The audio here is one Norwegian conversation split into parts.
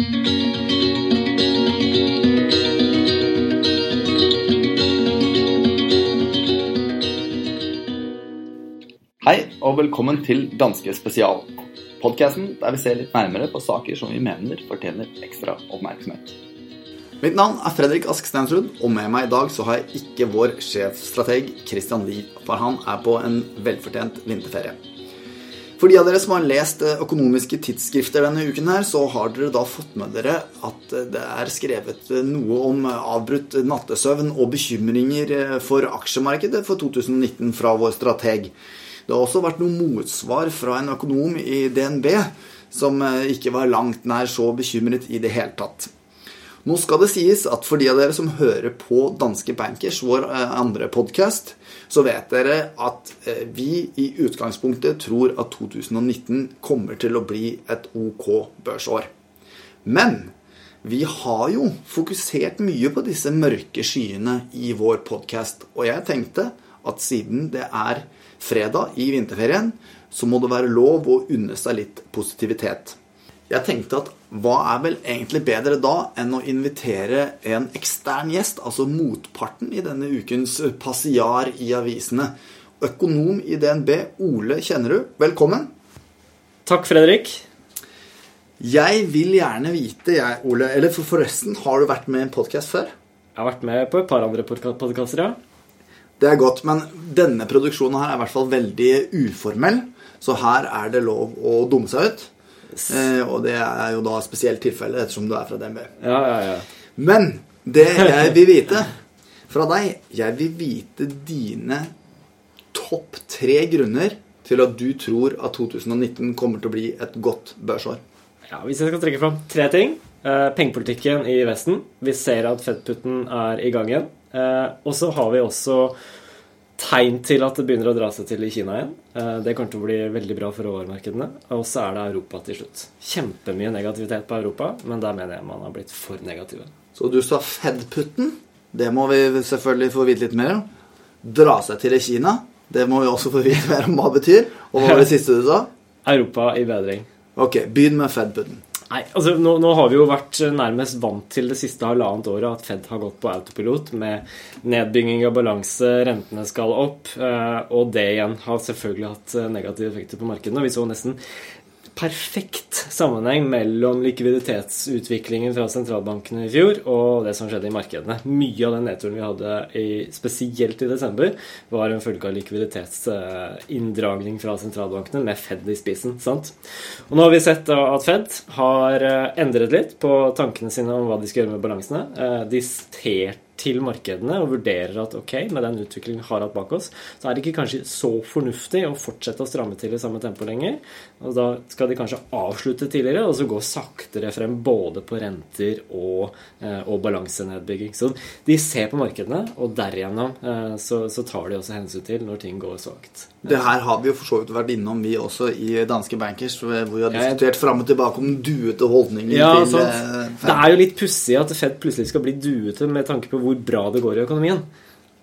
Hei og velkommen til Danske spesial. Podkasten der vi ser litt nærmere på saker som vi mener fortjener ekstra oppmerksomhet. Mitt navn er Fredrik Ask Stensrud, og med meg i dag så har jeg ikke vår sjefstrateg Christian Lie, for han er på en velfortjent vinterferie. For de av dere som har lest eh, økonomiske tidsskrifter denne uken, her, så har dere da fått med dere at eh, det er skrevet eh, noe om avbrutt nattesøvn og bekymringer for aksjemarkedet for 2019 fra vår strateg. Det har også vært noe motsvar fra en økonom i DNB som ikke var langt nær så bekymret i det hele tatt. Nå skal det sies at for de av dere som hører på Danske Bankers, vår andre podkast, så vet dere at eh, vi i utgangspunktet tror at 2019 kommer til å bli et ok børsår. Men vi har jo fokusert mye på disse mørke skyene i vår podkast, og jeg tenkte at siden det er fredag i vinterferien, så må det være lov å unne seg litt positivitet. Jeg tenkte at hva er vel egentlig bedre da enn å invitere en ekstern gjest, altså motparten i denne ukens passiar i avisene. Økonom i DNB, Ole Kjennerud, velkommen. Takk, Fredrik. Jeg vil gjerne vite, jeg, Ole Eller for forresten, har du vært med i en podkast før? Jeg har vært med på et par andre podkaster, ja. Det er godt, men denne produksjonen her er i hvert fall veldig uformell, så her er det lov å dumme seg ut. Eh, og det er jo da spesielt tilfelle ettersom du er fra DNB. Ja, ja, ja. Men det jeg vil vite fra deg Jeg vil vite dine topp tre grunner til at du tror at 2019 kommer til å bli et godt børsår. Ja, Hvis jeg skal trekke fram tre ting eh, Pengepolitikken i Vesten. Vi ser at Fed-putten er i gang igjen. Eh, og så har vi også tegn til at det begynner å dra seg til i Kina igjen. Eh, det kommer til å bli veldig bra for råvaremarkedene. Og så er det Europa til slutt. Kjempemye negativitet på Europa, men der mener jeg man har blitt for negative. Så du sa Fed-putten. Det må vi selvfølgelig få vite litt mer om. Dra seg til i Kina. Det må vi også få vite mer om hva det betyr. Og hva var det siste du sa? Europa i bedring. Ok, Begynn med Fed-putten. Nei, altså nå, nå, har vi jo vært nærmest vant til det siste halvannet året at Fed har gått på autopilot med nedbygging av balanse, rentene skal opp, eh, og det igjen har selvfølgelig hatt eh, negative effekter på markedene. Vi så nesten perfekt sammenheng mellom likviditetsutviklingen fra sentralbankene i fjor og det som skjedde i markedene. Mye av den nedturen vi hadde i, spesielt i desember, var en følge av likviditetsinndragning fra sentralbankene med Fed i spisen. sant? Og Nå har vi sett at Fed har eh, endret litt på tankene sine om hva de skal gjøre med balansene. Eh, de sterte til markedene og vurderer at ok, med den utviklingen vi har hatt bak oss, så er det ikke kanskje så fornuftig å fortsette å stramme til i samme tempo lenger. Og da skal de kanskje avslutte tidligere og så gå saktere frem både på renter og, eh, og balansenedbygging. Så de ser på markedene, og derigjennom eh, så, så tar de også hensyn til når ting går svakt. Det her har vi jo for så vidt vært innom, vi også, i Danske Bankers, hvor vi har diskutert fram og tilbake om duete holdninger ja, til sant. Eh, det er jo litt pussig at Fed plutselig skal bli duete med tanke på hvor bra det går i økonomien.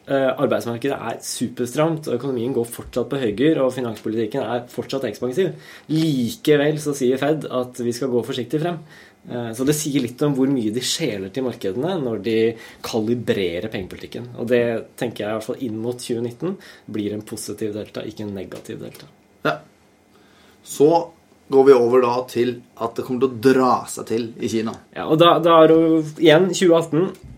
Eh, arbeidsmarkedet er superstramt, og økonomien går fortsatt på høyger, og finanspolitikken er fortsatt ekspansiv. Likevel så sier Fed at vi skal gå forsiktig frem. Eh, så det sier litt om hvor mye de skjeler til markedene når de kalibrerer pengepolitikken. Og det tenker jeg i hvert fall inn mot 2019 blir en positiv delta, ikke en negativ delta. Ja. Så går vi over da til at det kommer til å dra seg til i Kina. Ja, og da, da er det igjen 2018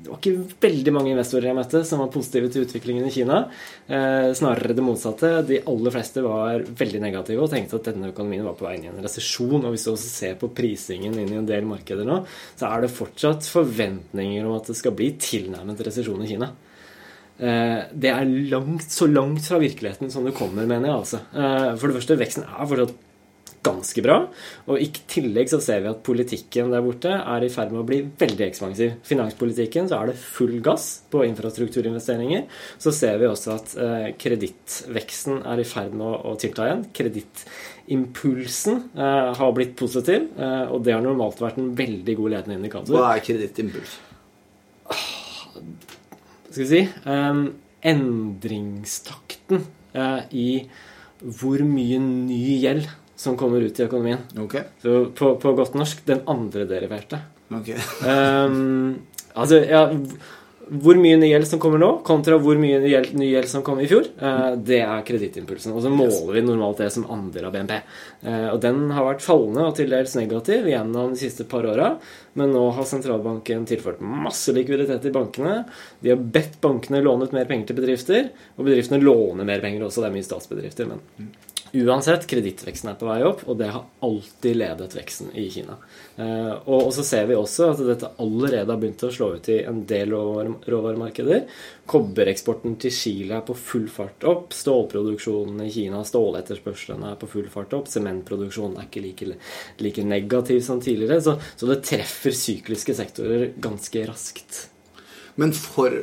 det var ikke veldig mange investorer jeg møtte som var positive til utviklingen i Kina. Eh, snarere det motsatte. De aller fleste var veldig negative og tenkte at denne økonomien var på vei inn i en resesjon. Og hvis du også ser på prisingen inn i en del markeder nå, så er det fortsatt forventninger om at det skal bli tilnærmet resesjon i Kina. Eh, det er langt, så langt fra virkeligheten som det kommer, mener jeg. altså. Eh, for det første, veksten er fortsatt ganske bra. Og i tillegg så ser vi at politikken der borte er i ferd med å bli veldig ekspansiv. Finanspolitikken så er det full gass på infrastrukturinvesteringer. Så ser vi også at eh, kredittveksten er i ferd med å, å tilta igjen. Kredittimpulsen eh, har blitt positiv, eh, og det har normalt vært en veldig god ledende indikator. Hva er kredittimpuls? Skal vi si um, Endringstakten uh, i hvor mye ny gjeld som kommer ut i økonomien. Ok. Så på, på godt norsk den andre deriverte. ok. Um, altså, ja hvor mye ny gjeld som kommer nå, kontra hvor mye ny gjeld, ny gjeld som kom i fjor, uh, det er kredittimpulsen. Og så måler vi normalt det som andel av BNP. Uh, og den har vært fallende og til dels negativ gjennom de siste par åra. Men nå har sentralbanken tilført masse likviditet i bankene. De har bedt bankene låne ut mer penger til bedrifter, og bedriftene låner mer penger også. Det er mye statsbedrifter, men Uansett, kredittveksten er på vei opp, og det har alltid ledet veksten i Kina. Eh, og, så ser vi også at dette allerede har begynt å slå ut i en del råvaremarkeder. Kobbereksporten til Chile er på full fart opp. Stålproduksjonen i Kina, ståletterspørselen er på full fart opp. Sementproduksjonen er ikke like, like negativ som tidligere. Så, så, det treffer sykliske sektorer ganske raskt. Men for,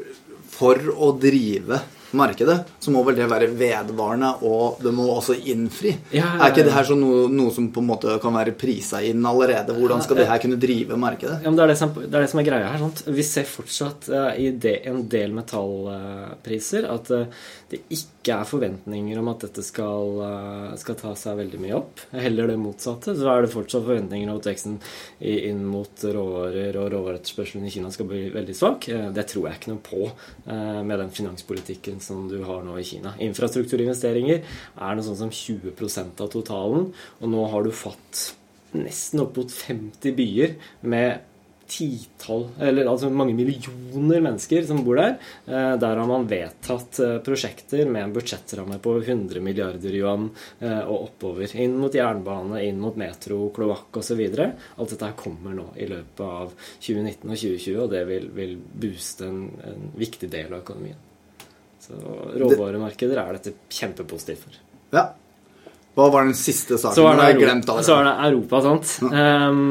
for å drive markedet, så må vel det være vedvarende, og det må også innfri. Ja, ja. Er ikke det her noe, noe, som på en måte kan være prisa inn allerede? Hvordan skal det her kunne drive markedet? Ja, men det er det som, det er, det som er greia her. Sant? Vi ser fortsatt uh, i det, en del metallpriser at uh, det ikke er forventninger om at dette skal, uh, skal, ta seg veldig mye opp. Heller det motsatte. Så er det fortsatt forventninger om at veksten inn mot råvarer og råvareetterspørselen i Kina skal bli veldig svak. det tror jeg ikke noe på med den finanspolitikken veksten som du har nå i Kina. Infrastrukturinvesteringer er noe sånn som 20% av totalen, og nå har du fått nesten opp mot 50 byer med titall, eller altså mange millioner mennesker som bor der. Eh, der har man vedtatt eh, prosjekter med en budsjettramme på 100 milliarder yuan eh, og oppover. Inn mot jernbane, inn mot metro, kloakk osv. Alt dette her kommer nå i løpet av 2019 og 2020, og det vil, vil booste en, en viktig del av økonomien. Så råvaremarkeder er dette kjempepositivt for. Ja. Hva var den siste saken? Så var det, Europa, så var det Europa, sant. Ja. Um,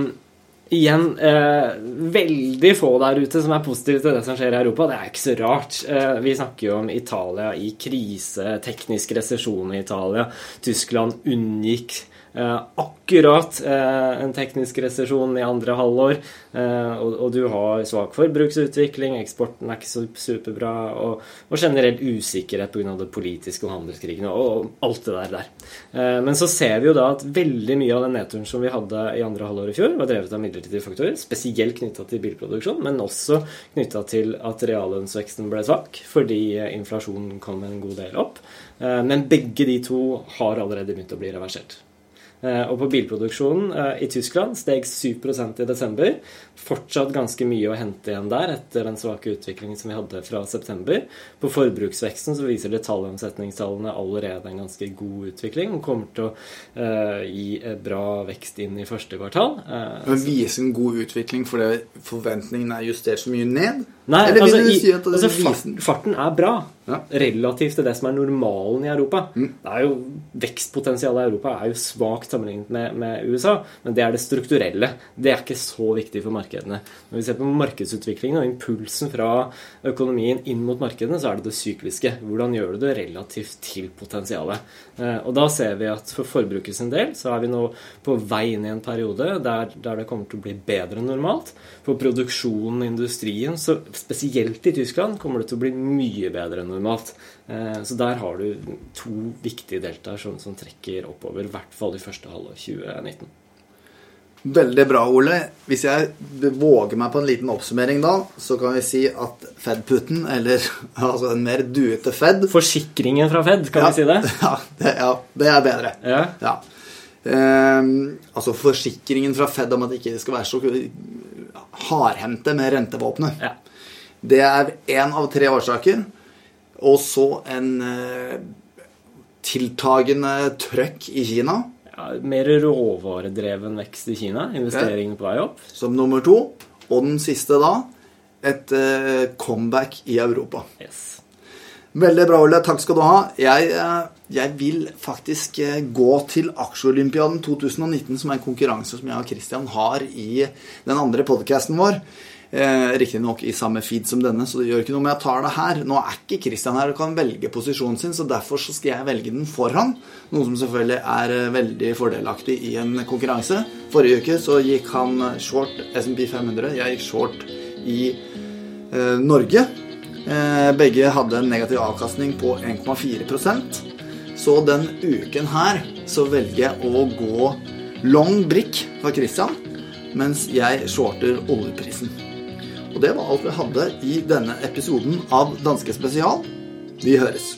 igjen eh, veldig få der ute som er positive til det som skjer i Europa. Det er ikke så rart. Eh, vi snakker jo om Italia i krise, teknisk resesjon i Italia. Tyskland unngikk akkurat eh, en teknisk resesjon i andre halvår, eh, og, du har svak forbruksutvikling, eksporten er ikke så superbra, og, og generelt usikkerhet pga. det politiske og handelskrigen og, alt det der. Men så ser vi jo da at veldig mye av den nedturen som vi hadde i andre halvår i fjor, var drevet av midlertidige faktorer, spesielt knytta til bilproduksjon, men også knytta til at reallønnsveksten ble svak fordi inflasjonen kom en god del opp. Men begge de to har allerede begynt å bli reversert. Eh, og på bilproduksjonen eh, i Tyskland steg 7% i desember. Fortsatt ganske mye å hente igjen der etter den svake utviklingen som vi hadde fra september. På forbruksveksten så viser detaljomsetningstallene allerede en ganske god utvikling. Og kommer til å uh, gi bra vekst inn i første kvartal. Men viser en god utvikling fordi forventningene er justert så mye ned? Nei, altså, du si altså farten, farten, er bra ja. relativt til det som er normalen i Europa. Mm. Det er jo Vekstpotensialet i Europa er jo svakt sammenlignet med, med, USA, men det er det strukturelle. Det er ikke så viktig for markedene. Når vi ser på markedsutviklingen og impulsen fra økonomien inn mot markedene, så er det det sykliske. Hvordan gjør du det relativt til potensialet? Eh, og da ser vi at for forbruket del så er vi nå på vei inn i en periode der, der det kommer til å bli bedre enn normalt. For produksjonen, industrien, så spesielt i Tyskland, kommer det til å bli mye bedre enn normalt. Eh, så der har du to viktige deltaer som, som trekker oppover, i hvert fall i første halvår 2019. Veldig bra, Ole. Hvis jeg våger meg på en liten oppsummering da, så kan vi si at Fed-putten, eller altså en mer duete Fed Forsikringen fra Fed, kan ja, vi si det? Ja, det, ja, det er bedre. Ja. ja. Um, altså forsikringen fra Fed om at det ikke skal være så hardhendte med rentevåpenet. Ja. Det er én av tre årsaker. Og så en eh, tiltagende trøkk i Kina. Ja, mer råvaredreven vekst i Kina. Investeringene på vei opp. Som nummer to. Og den siste da et eh, comeback i Europa. Yes. Veldig bra, Ole. Takk skal du ha. Jeg, eh, jeg vil faktisk eh, gå til Aksjeolympiaden 2019, som er en konkurranse som jeg og Christian har i den andre podkasten vår. Eh, Riktignok i samme feed som denne, så det gjør ikke noe om jeg tar det her. Nå er ikke Christian her og kan velge posisjonen sin, så derfor så skal jeg velge den for han. Noe som selvfølgelig er eh, veldig fordelaktig i en konkurranse. Forrige uke så gikk han short SMP 500. Jeg gikk short i eh, Norge. Eh, begge hadde en negativ avkastning på 1,4% Så den uken her så velger jeg å gå long brick for Christian, mens jeg shorter oljeprisen. Og det var alt vi hadde i denne episoden av Danske Spesial. Vi høres.